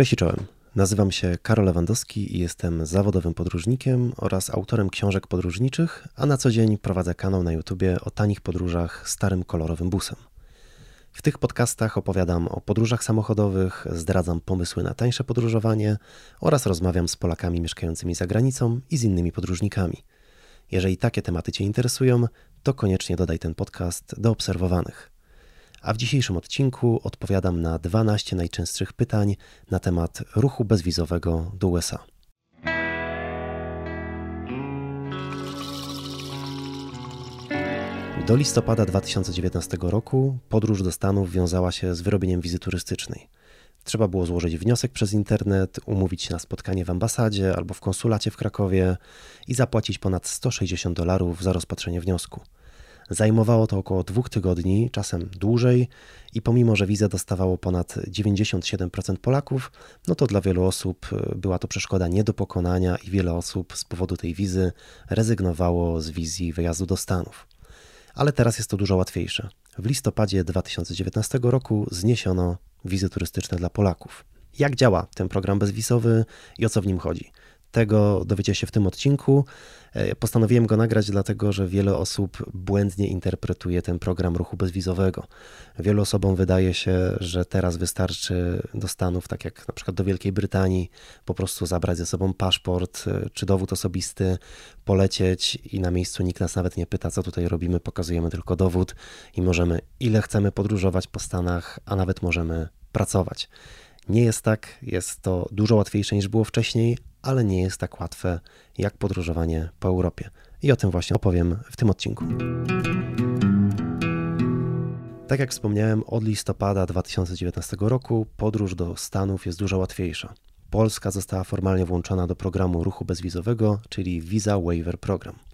Cześć i czołem. Nazywam się Karol Lewandowski i jestem zawodowym podróżnikiem oraz autorem książek podróżniczych, a na co dzień prowadzę kanał na YouTubie o tanich podróżach starym kolorowym busem. W tych podcastach opowiadam o podróżach samochodowych, zdradzam pomysły na tańsze podróżowanie oraz rozmawiam z Polakami mieszkającymi za granicą i z innymi podróżnikami. Jeżeli takie tematy Cię interesują, to koniecznie dodaj ten podcast do obserwowanych. A w dzisiejszym odcinku odpowiadam na 12 najczęstszych pytań na temat ruchu bezwizowego do USA. Do listopada 2019 roku podróż do Stanów wiązała się z wyrobieniem wizy turystycznej. Trzeba było złożyć wniosek przez internet, umówić się na spotkanie w ambasadzie albo w konsulacie w Krakowie i zapłacić ponad 160 dolarów za rozpatrzenie wniosku. Zajmowało to około dwóch tygodni, czasem dłużej, i pomimo, że wizę dostawało ponad 97% Polaków, no to dla wielu osób e, była to przeszkoda nie do pokonania i wiele osób z powodu tej wizy rezygnowało z wizji wyjazdu do Stanów. Ale teraz jest to dużo łatwiejsze. W listopadzie 2019 roku zniesiono wizy turystyczne dla Polaków. Jak działa ten program bezwizowy i o co w nim chodzi? Tego dowiecie się w tym odcinku. E, postanowiłem go nagrać, dlatego że wiele osób błędnie interpretuje ten program ruchu bezwizowego. Wielu osobom wydaje się, że teraz wystarczy do Stanów, tak jak na przykład do Wielkiej Brytanii, po prostu zabrać ze sobą paszport e, czy dowód osobisty, polecieć i na miejscu nikt nas nawet nie pyta, co tutaj robimy, pokazujemy tylko dowód i możemy ile chcemy podróżować po Stanach, a nawet możemy pracować. Nie jest tak, jest to dużo łatwiejsze niż było wcześniej, ale nie jest tak łatwe jak podróżowanie po Europie. I o tym właśnie opowiem w tym odcinku. Tak jak wspomniałem, od listopada 2019 roku podróż do Stanów jest dużo łatwiejsza. Polska została formalnie włączona do programu ruchu bezwizowego, czyli Visa Waiver Program.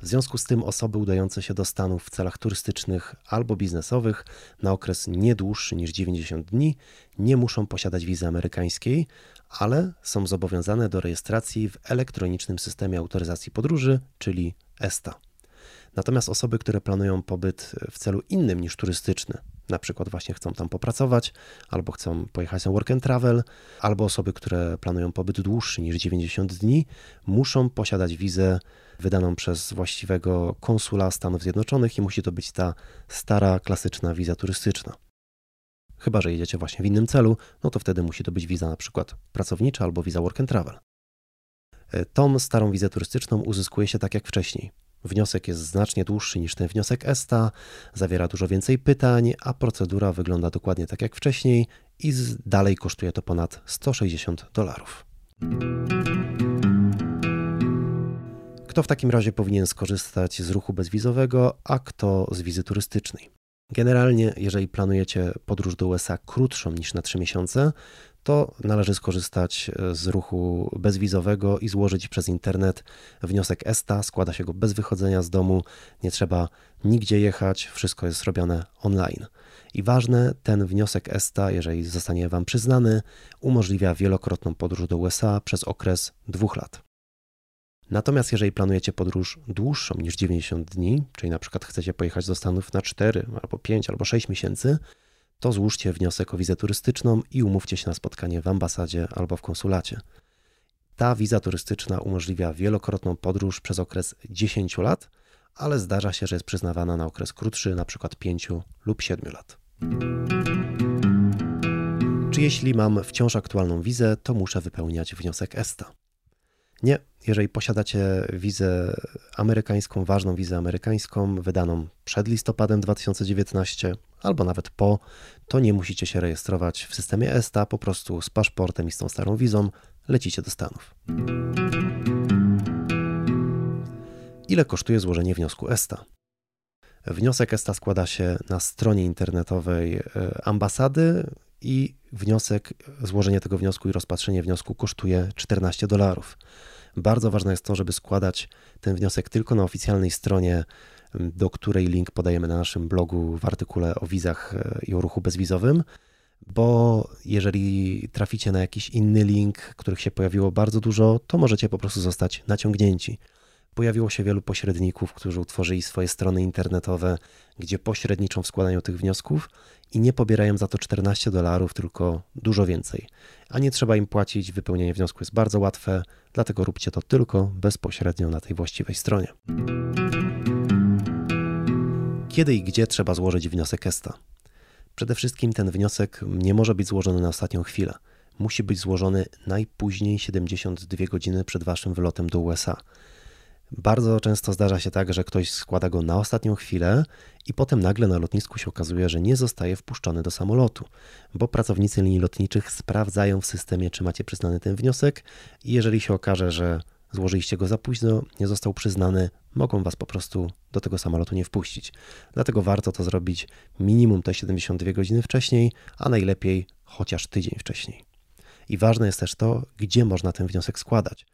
W związku z tym osoby udające się do Stanów w celach turystycznych albo biznesowych na okres nie dłuższy niż 90 dni nie muszą posiadać wizy amerykańskiej, ale są zobowiązane do rejestracji w elektronicznym systemie autoryzacji podróży, czyli ESTA. Natomiast osoby, które planują pobyt w celu innym niż turystyczny, na przykład właśnie chcą tam popracować, albo chcą pojechać na work and travel, albo osoby, które planują pobyt dłuższy niż 90 dni, muszą posiadać wizę wydaną przez właściwego konsula Stanów Zjednoczonych i musi to być ta stara, klasyczna wiza turystyczna. Chyba, że jedziecie właśnie w innym celu, no to wtedy musi to być wiza na przykład pracownicza albo wiza work and travel. E, tą starą wizę turystyczną uzyskuje się tak jak wcześniej. Wniosek jest znacznie dłuższy niż ten wniosek ESTA, zawiera dużo więcej pytań, a procedura wygląda dokładnie tak jak wcześniej i dalej kosztuje to ponad 160 dolarów. Kto w takim razie powinien skorzystać z ruchu bezwizowego, a kto z wizy turystycznej? Generalnie, jeżeli planujecie podróż do USA krótszą niż na 3 miesiące, to należy skorzystać z ruchu bezwizowego i złożyć przez internet wniosek ESTA. Składa się go bez wychodzenia z domu, nie trzeba nigdzie jechać, wszystko jest robione online. I ważne, ten wniosek ESTA, jeżeli zostanie Wam przyznany, umożliwia wielokrotną podróż do USA przez okres dwóch lat. Natomiast jeżeli planujecie podróż dłuższą niż 90 dni, czyli na przykład chcecie pojechać do Stanów na 4 albo 5 albo 6 miesięcy, to złóżcie wniosek o wizę turystyczną i umówcie się na spotkanie w ambasadzie albo w konsulacie. Ta wiza turystyczna umożliwia wielokrotną podróż przez okres 10 lat, ale zdarza się, że jest przyznawana na okres krótszy, na przykład 5 lub 7 lat. Czy jeśli mam wciąż aktualną wizę, to muszę wypełniać wniosek ESTA? Nie, jeżeli posiadacie wizę amerykańską, ważną wizę amerykańską, wydaną przed listopadem 2019 albo nawet po, to nie musicie się rejestrować w systemie ESTA, po prostu z paszportem i z tą starą wizą lecicie do Stanów. Ile kosztuje złożenie wniosku ESTA? Wniosek ESTA składa się na stronie internetowej e, ambasady i wniosek, złożenie tego wniosku i rozpatrzenie wniosku kosztuje 14 dolarów. Bardzo ważne jest to, żeby składać ten wniosek tylko na oficjalnej stronie, do której link podajemy na naszym blogu w artykule o wizach e, i o ruchu bezwizowym, bo jeżeli traficie na jakiś inny link, których się pojawiło bardzo dużo, to możecie po prostu zostać naciągnięci. Pojawiło się wielu pośredników, którzy utworzyli swoje strony internetowe, gdzie pośredniczą w składaniu tych wniosków i nie pobierają za to 14 dolarów, tylko dużo więcej. A nie trzeba im płacić, wypełnienie wniosku jest bardzo łatwe, dlatego róbcie to tylko bezpośrednio na tej właściwej stronie. Kiedy i gdzie trzeba złożyć wniosek ESTA? Przede wszystkim ten wniosek nie może być złożony na ostatnią chwilę. Musi być złożony najpóźniej 72 godziny przed waszym wylotem do USA. Bardzo często zdarza się tak, że ktoś składa go na ostatnią chwilę i potem nagle na lotnisku się okazuje, że nie zostaje wpuszczony do samolotu, bo pracownicy linii lotniczych sprawdzają w systemie, czy macie przyznany ten wniosek i jeżeli się okaże, że złożyliście go za późno, nie został przyznany, mogą was po prostu do tego samolotu nie wpuścić. Dlatego warto to zrobić minimum te 72 godziny wcześniej, a najlepiej chociaż tydzień wcześniej. I ważne jest też to, gdzie można ten wniosek składać.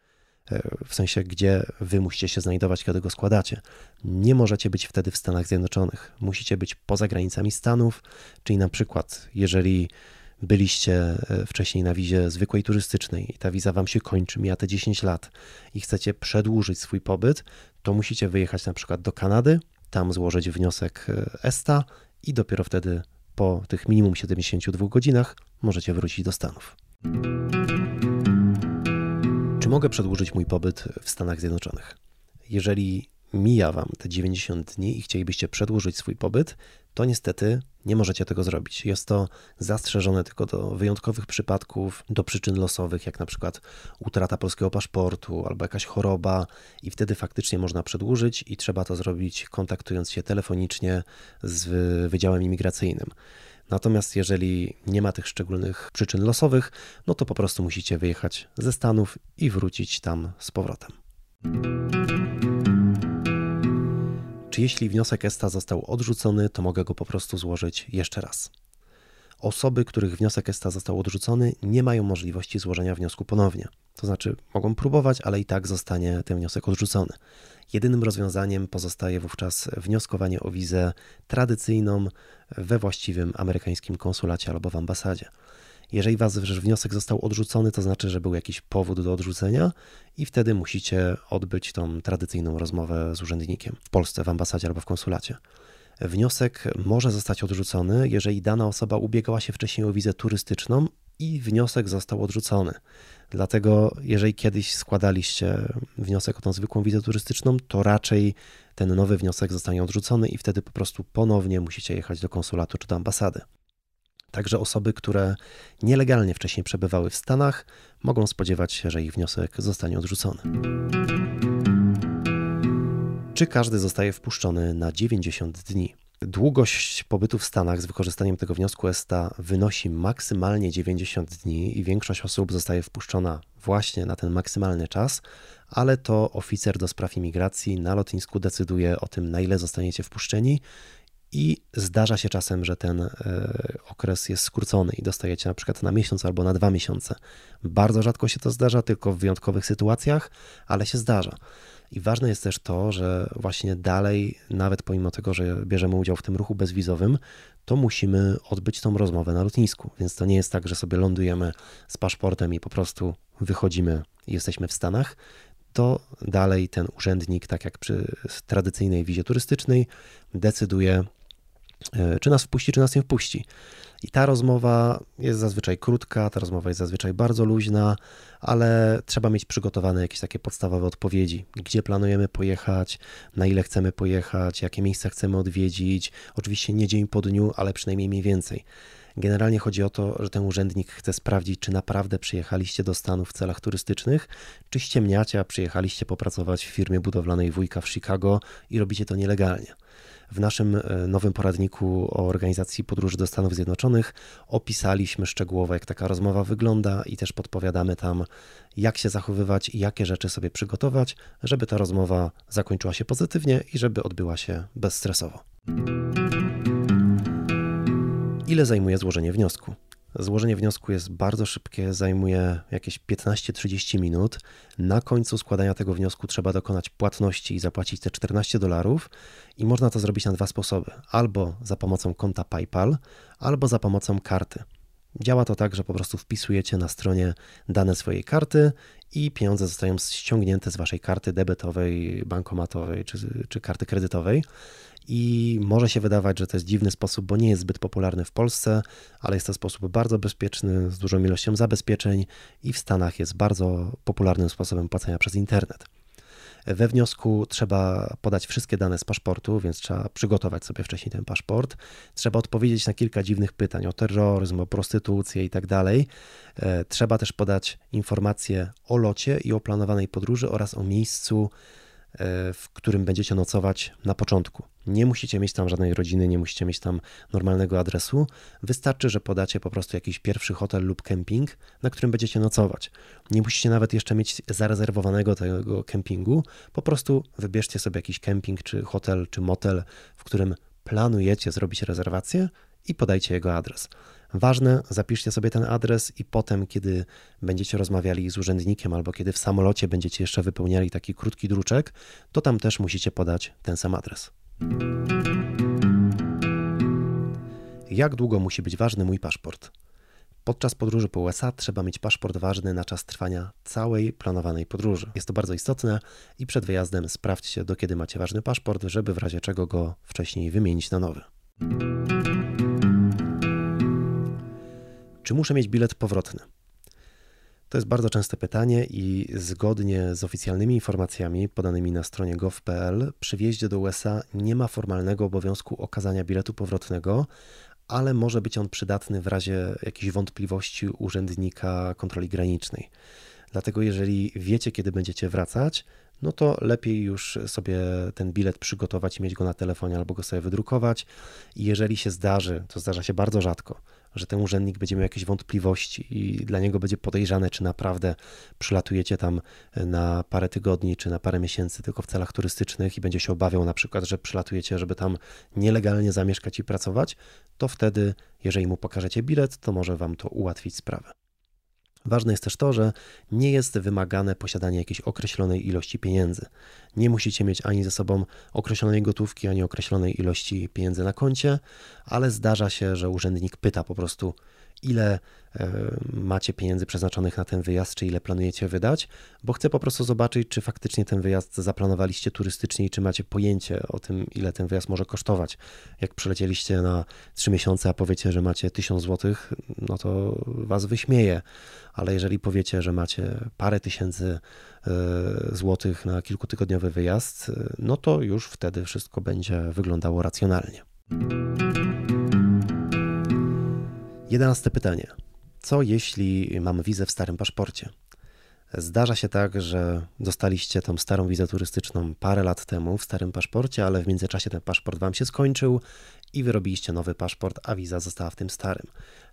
E, w sensie, gdzie wy musicie się znajdować, kiedy go składacie. Nie możecie być wtedy w Stanach Zjednoczonych. Musicie być poza granicami Stanów, czyli na przykład, jeżeli byliście e, wcześniej na wizie zwykłej turystycznej i ta wiza wam się kończy, mija te 10 lat i chcecie przedłużyć swój pobyt, to musicie wyjechać na przykład do Kanady, tam złożyć wniosek e, ESTA i dopiero wtedy po tych minimum 72 godzinach możecie wrócić do Stanów. Czy mogę przedłużyć mój pobyt w Stanach Zjednoczonych? Jeżeli mija Wam te 90 dni i chcielibyście przedłużyć swój pobyt, to niestety nie możecie tego zrobić. Jest to zastrzeżone tylko do wyjątkowych przypadków, do przyczyn losowych, jak na przykład utrata polskiego paszportu albo jakaś choroba, i wtedy faktycznie można przedłużyć i trzeba to zrobić kontaktując się telefonicznie z Wydziałem Imigracyjnym. Natomiast jeżeli nie ma tych szczególnych przyczyn losowych, no to po prostu musicie wyjechać ze Stanów i wrócić tam z powrotem. Czy jeśli wniosek ESTA został odrzucony, to mogę go po prostu złożyć jeszcze raz? Osoby, których wniosek ESTA został odrzucony, nie mają możliwości złożenia wniosku ponownie. To znaczy, mogą próbować, ale i tak zostanie ten wniosek odrzucony. Jedynym rozwiązaniem pozostaje wówczas wnioskowanie o wizę tradycyjną we właściwym amerykańskim konsulacie albo w ambasadzie. Jeżeli wasz wniosek został odrzucony, to znaczy, że był jakiś powód do odrzucenia i wtedy musicie odbyć tą tradycyjną rozmowę z urzędnikiem w Polsce, w ambasadzie albo w konsulacie. Wniosek może zostać odrzucony, jeżeli dana osoba ubiegała się wcześniej o wizę turystyczną i wniosek został odrzucony. Dlatego, jeżeli kiedyś składaliście wniosek o tą zwykłą wizę turystyczną, to raczej ten nowy wniosek zostanie odrzucony i wtedy po prostu ponownie musicie jechać do konsulatu czy do ambasady. Także osoby, które nielegalnie wcześniej przebywały w Stanach, mogą spodziewać się, że ich wniosek zostanie odrzucony. Czy każdy zostaje wpuszczony na 90 dni? Długość pobytu w Stanach z wykorzystaniem tego wniosku ESTA wynosi maksymalnie 90 dni i większość osób zostaje wpuszczona właśnie na ten maksymalny czas, ale to oficer do spraw imigracji na lotnisku decyduje o tym, na ile zostaniecie wpuszczeni i zdarza się czasem, że ten e, okres jest skrócony i dostajecie na przykład na miesiąc albo na dwa miesiące. Bardzo rzadko się to zdarza, tylko w wyjątkowych sytuacjach, ale się zdarza. I ważne jest też to, że właśnie dalej, nawet pomimo tego, że bierzemy udział w tym ruchu bezwizowym, to musimy odbyć tą rozmowę na lotnisku. Więc to nie jest tak, że sobie lądujemy z paszportem i po prostu wychodzimy i jesteśmy w Stanach. To dalej ten urzędnik, tak jak przy tradycyjnej wizie turystycznej, decyduje, e, czy nas wpuści, czy nas nie wpuści. I ta rozmowa jest zazwyczaj krótka, ta rozmowa jest zazwyczaj bardzo luźna, ale trzeba mieć przygotowane jakieś takie podstawowe odpowiedzi. Gdzie planujemy pojechać, na ile chcemy pojechać, jakie miejsca chcemy odwiedzić. Oczywiście nie dzień po dniu, ale przynajmniej mniej więcej. Generalnie chodzi o to, że ten urzędnik chce sprawdzić, czy naprawdę przyjechaliście do Stanów w celach turystycznych, czy ściemniacie, a przyjechaliście popracować w firmie budowlanej wujka w Chicago i robicie to nielegalnie. W naszym e, nowym poradniku o organizacji podróży do Stanów Zjednoczonych opisaliśmy szczegółowo, jak taka rozmowa wygląda i też podpowiadamy tam, jak się zachowywać i jakie rzeczy sobie przygotować, żeby ta rozmowa zakończyła się pozytywnie i żeby odbyła się bezstresowo. Ile zajmuje złożenie wniosku? Złożenie wniosku jest bardzo szybkie, zajmuje jakieś 15-30 minut. Na końcu składania tego wniosku trzeba dokonać płatności i zapłacić te 14 dolarów. I można to zrobić na dwa sposoby: albo za pomocą konta PayPal, albo za pomocą karty. Działa to tak, że po prostu wpisujecie na stronie dane swojej karty i pieniądze zostają ściągnięte z waszej karty debetowej, bankomatowej czy, czy karty kredytowej. I może się wydawać, że to jest dziwny sposób, bo nie jest zbyt popularny w Polsce, ale jest to sposób bardzo bezpieczny, z dużą ilością zabezpieczeń i w Stanach jest bardzo popularnym sposobem płacenia przez internet. We wniosku trzeba podać wszystkie dane z paszportu, więc trzeba przygotować sobie wcześniej ten paszport. Trzeba odpowiedzieć na kilka dziwnych pytań o terroryzm, o prostytucję i tak dalej. E, trzeba też podać informacje o locie i o planowanej podróży oraz o miejscu w którym będziecie nocować na początku. Nie musicie mieć tam żadnej rodziny, nie musicie mieć tam normalnego adresu. Wystarczy, że podacie po prostu jakiś pierwszy hotel lub kemping, na którym będziecie nocować. Nie musicie nawet jeszcze mieć zarezerwowanego tego kempingu. Po prostu wybierzcie sobie jakiś kemping, czy hotel, czy motel, w którym planujecie zrobić rezerwację i podajcie jego adres. Ważne, zapiszcie sobie ten adres i potem, kiedy będziecie rozmawiali z urzędnikiem albo kiedy w samolocie będziecie jeszcze wypełniali taki krótki druczek, to tam też musicie podać ten sam adres. Jak długo musi być ważny mój paszport? Podczas podróży po USA trzeba mieć paszport ważny na czas trwania całej planowanej podróży. Jest to bardzo istotne i przed wyjazdem sprawdźcie, do kiedy macie ważny paszport, żeby w razie czego go wcześniej wymienić na nowy. Czy muszę mieć bilet powrotny? To jest bardzo częste pytanie i zgodnie z oficjalnymi informacjami podanymi na stronie gov.pl przy wjeździe do USA nie ma formalnego obowiązku okazania biletu powrotnego, ale może być on przydatny w razie jakichś wątpliwości urzędnika kontroli granicznej. Dlatego jeżeli wiecie, kiedy będziecie wracać, no to lepiej już sobie ten bilet przygotować i mieć go na telefonie albo go sobie wydrukować. I jeżeli się zdarzy, to zdarza się bardzo rzadko, że ten urzędnik będzie miał jakieś wątpliwości i dla niego będzie podejrzane, czy naprawdę przylatujecie tam na parę tygodni czy na parę miesięcy tylko w celach turystycznych i będzie się obawiał na przykład, że przylatujecie, żeby tam nielegalnie zamieszkać i pracować, to wtedy, jeżeli mu pokażecie bilet, to może wam to ułatwić sprawę. Ważne jest też to, że nie jest wymagane posiadanie jakiejś określonej ilości pieniędzy. Nie musicie mieć ani ze sobą określonej gotówki, ani określonej ilości pieniędzy na koncie, ale zdarza się, że urzędnik pyta po prostu, ile e, macie pieniędzy przeznaczonych na ten wyjazd, czy ile planujecie wydać, bo chcę po prostu zobaczyć, czy faktycznie ten wyjazd zaplanowaliście turystycznie i czy macie pojęcie o tym, ile ten wyjazd może kosztować. Jak przylecieliście na 3 miesiące, a powiecie, że macie 1000 zł, no to was wyśmieje, ale jeżeli powiecie, że macie parę tysięcy e, złotych na kilkutygodniowy wyjazd, no to już wtedy wszystko będzie wyglądało racjonalnie. Jedenaste pytanie. Co jeśli mam wizę w starym paszporcie? Zdarza się tak, że dostaliście tą starą wizę turystyczną parę lat temu w starym paszporcie, ale w międzyczasie ten paszport wam się skończył i wyrobiliście nowy paszport, a wiza została w tym starym.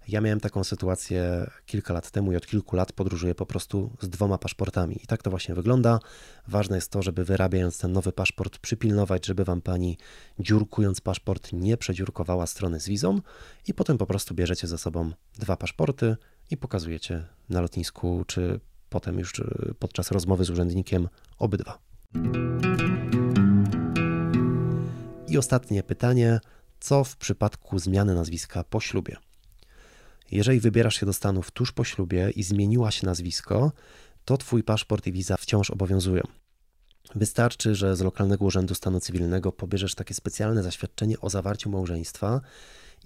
Ja miałem taką sytuację kilka lat temu i od kilku lat podróżuję po prostu z dwoma paszportami. I tak to właśnie wygląda. Ważne jest to, żeby wyrabiając ten nowy paszport, przypilnować, żeby wam pani dziurkując paszport nie przedziurkowała strony z wizą i potem po prostu bierzecie ze sobą dwa paszporty i pokazujecie na lotnisku, czy potem już podczas rozmowy z urzędnikiem obydwa. I ostatnie pytanie co w przypadku zmiany nazwiska po ślubie? Jeżeli wybierasz się do Stanów tuż po ślubie i zmieniła się nazwisko, to Twój paszport i wiza wciąż obowiązują. Wystarczy, że z lokalnego urzędu stanu cywilnego pobierzesz takie specjalne zaświadczenie o zawarciu małżeństwa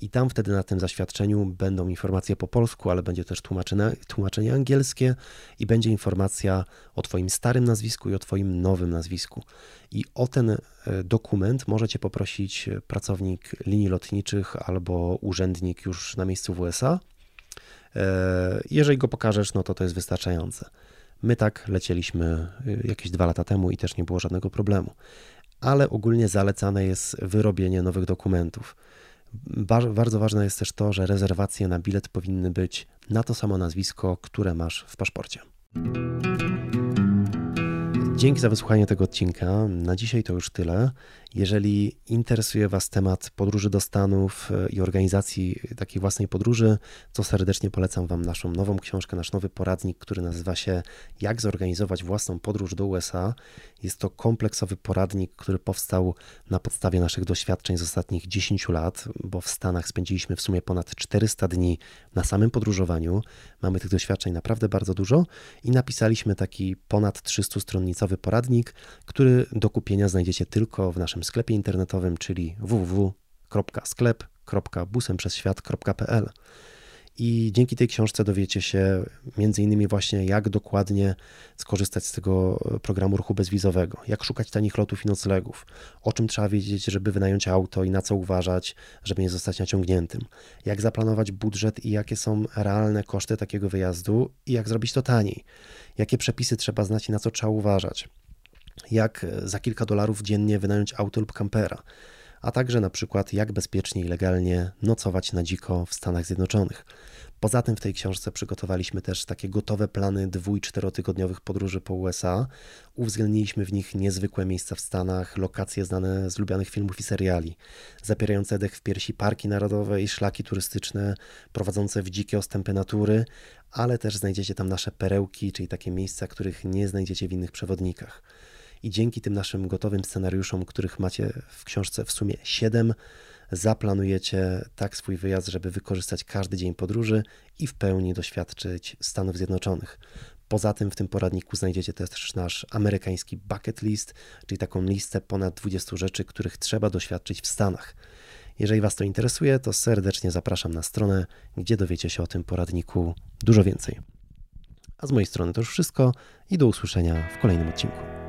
i tam wtedy na tym zaświadczeniu będą informacje po polsku, ale będzie też tłumaczenie, tłumaczenie angielskie i będzie informacja o Twoim starym nazwisku i o Twoim nowym nazwisku. I o ten e, dokument możecie poprosić pracownik linii lotniczych albo urzędnik już na miejscu w USA. E, jeżeli go pokażesz, no to to jest wystarczające. My tak lecieliśmy e, jakieś dwa lata temu i też nie było żadnego problemu. Ale ogólnie zalecane jest wyrobienie nowych dokumentów. Bardzo ważne jest też to, że rezerwacje na bilet powinny być na to samo nazwisko, które masz w paszporcie. Dzięki za wysłuchanie tego odcinka. Na dzisiaj to już tyle. Jeżeli interesuje Was temat podróży do Stanów e, i organizacji takiej własnej podróży, to serdecznie polecam Wam naszą nową książkę, nasz nowy poradnik, który nazywa się Jak zorganizować własną podróż do USA. Jest to kompleksowy poradnik, który powstał na podstawie naszych doświadczeń z ostatnich 10 lat, bo w Stanach spędziliśmy w sumie ponad 400 dni na samym podróżowaniu. Mamy tych doświadczeń naprawdę bardzo dużo i napisaliśmy taki ponad 300-stronnicowy poradnik, który do kupienia znajdziecie tylko w naszym sklepie internetowym, czyli www.sklep.busemprzesświat.pl. I dzięki tej książce dowiecie się między innymi właśnie, jak dokładnie skorzystać z tego programu ruchu bezwizowego, jak szukać tanich lotów i noclegów, o czym trzeba wiedzieć, żeby wynająć auto i na co uważać, żeby nie zostać naciągniętym, jak zaplanować budżet i jakie są realne koszty takiego wyjazdu i jak zrobić to taniej, jakie przepisy trzeba znać i na co trzeba uważać jak za kilka dolarów dziennie wynająć auto lub kampera, a także na przykład jak bezpiecznie i legalnie nocować na dziko w Stanach Zjednoczonych. Poza tym w tej książce przygotowaliśmy też takie gotowe plany dwu- i czterotygodniowych podróży po USA. Uwzględniliśmy w nich niezwykłe miejsca w Stanach, lokacje znane z lubianych filmów i seriali, zapierające dech w piersi parki narodowe i szlaki turystyczne, prowadzące w dzikie ostępy natury, ale też znajdziecie tam nasze perełki, czyli takie miejsca, których nie znajdziecie w innych przewodnikach i dzięki tym naszym gotowym scenariuszom, których macie w książce w sumie 7, zaplanujecie tak swój wyjazd, żeby wykorzystać każdy dzień podróży i w pełni doświadczyć Stanów Zjednoczonych. Poza tym w tym poradniku znajdziecie też nasz amerykański bucket list, czyli taką listę ponad 20 rzeczy, których trzeba doświadczyć w Stanach. Jeżeli Was to interesuje, to serdecznie zapraszam na stronę, gdzie dowiecie się o tym poradniku dużo więcej. A z mojej strony to już wszystko i do usłyszenia w kolejnym odcinku.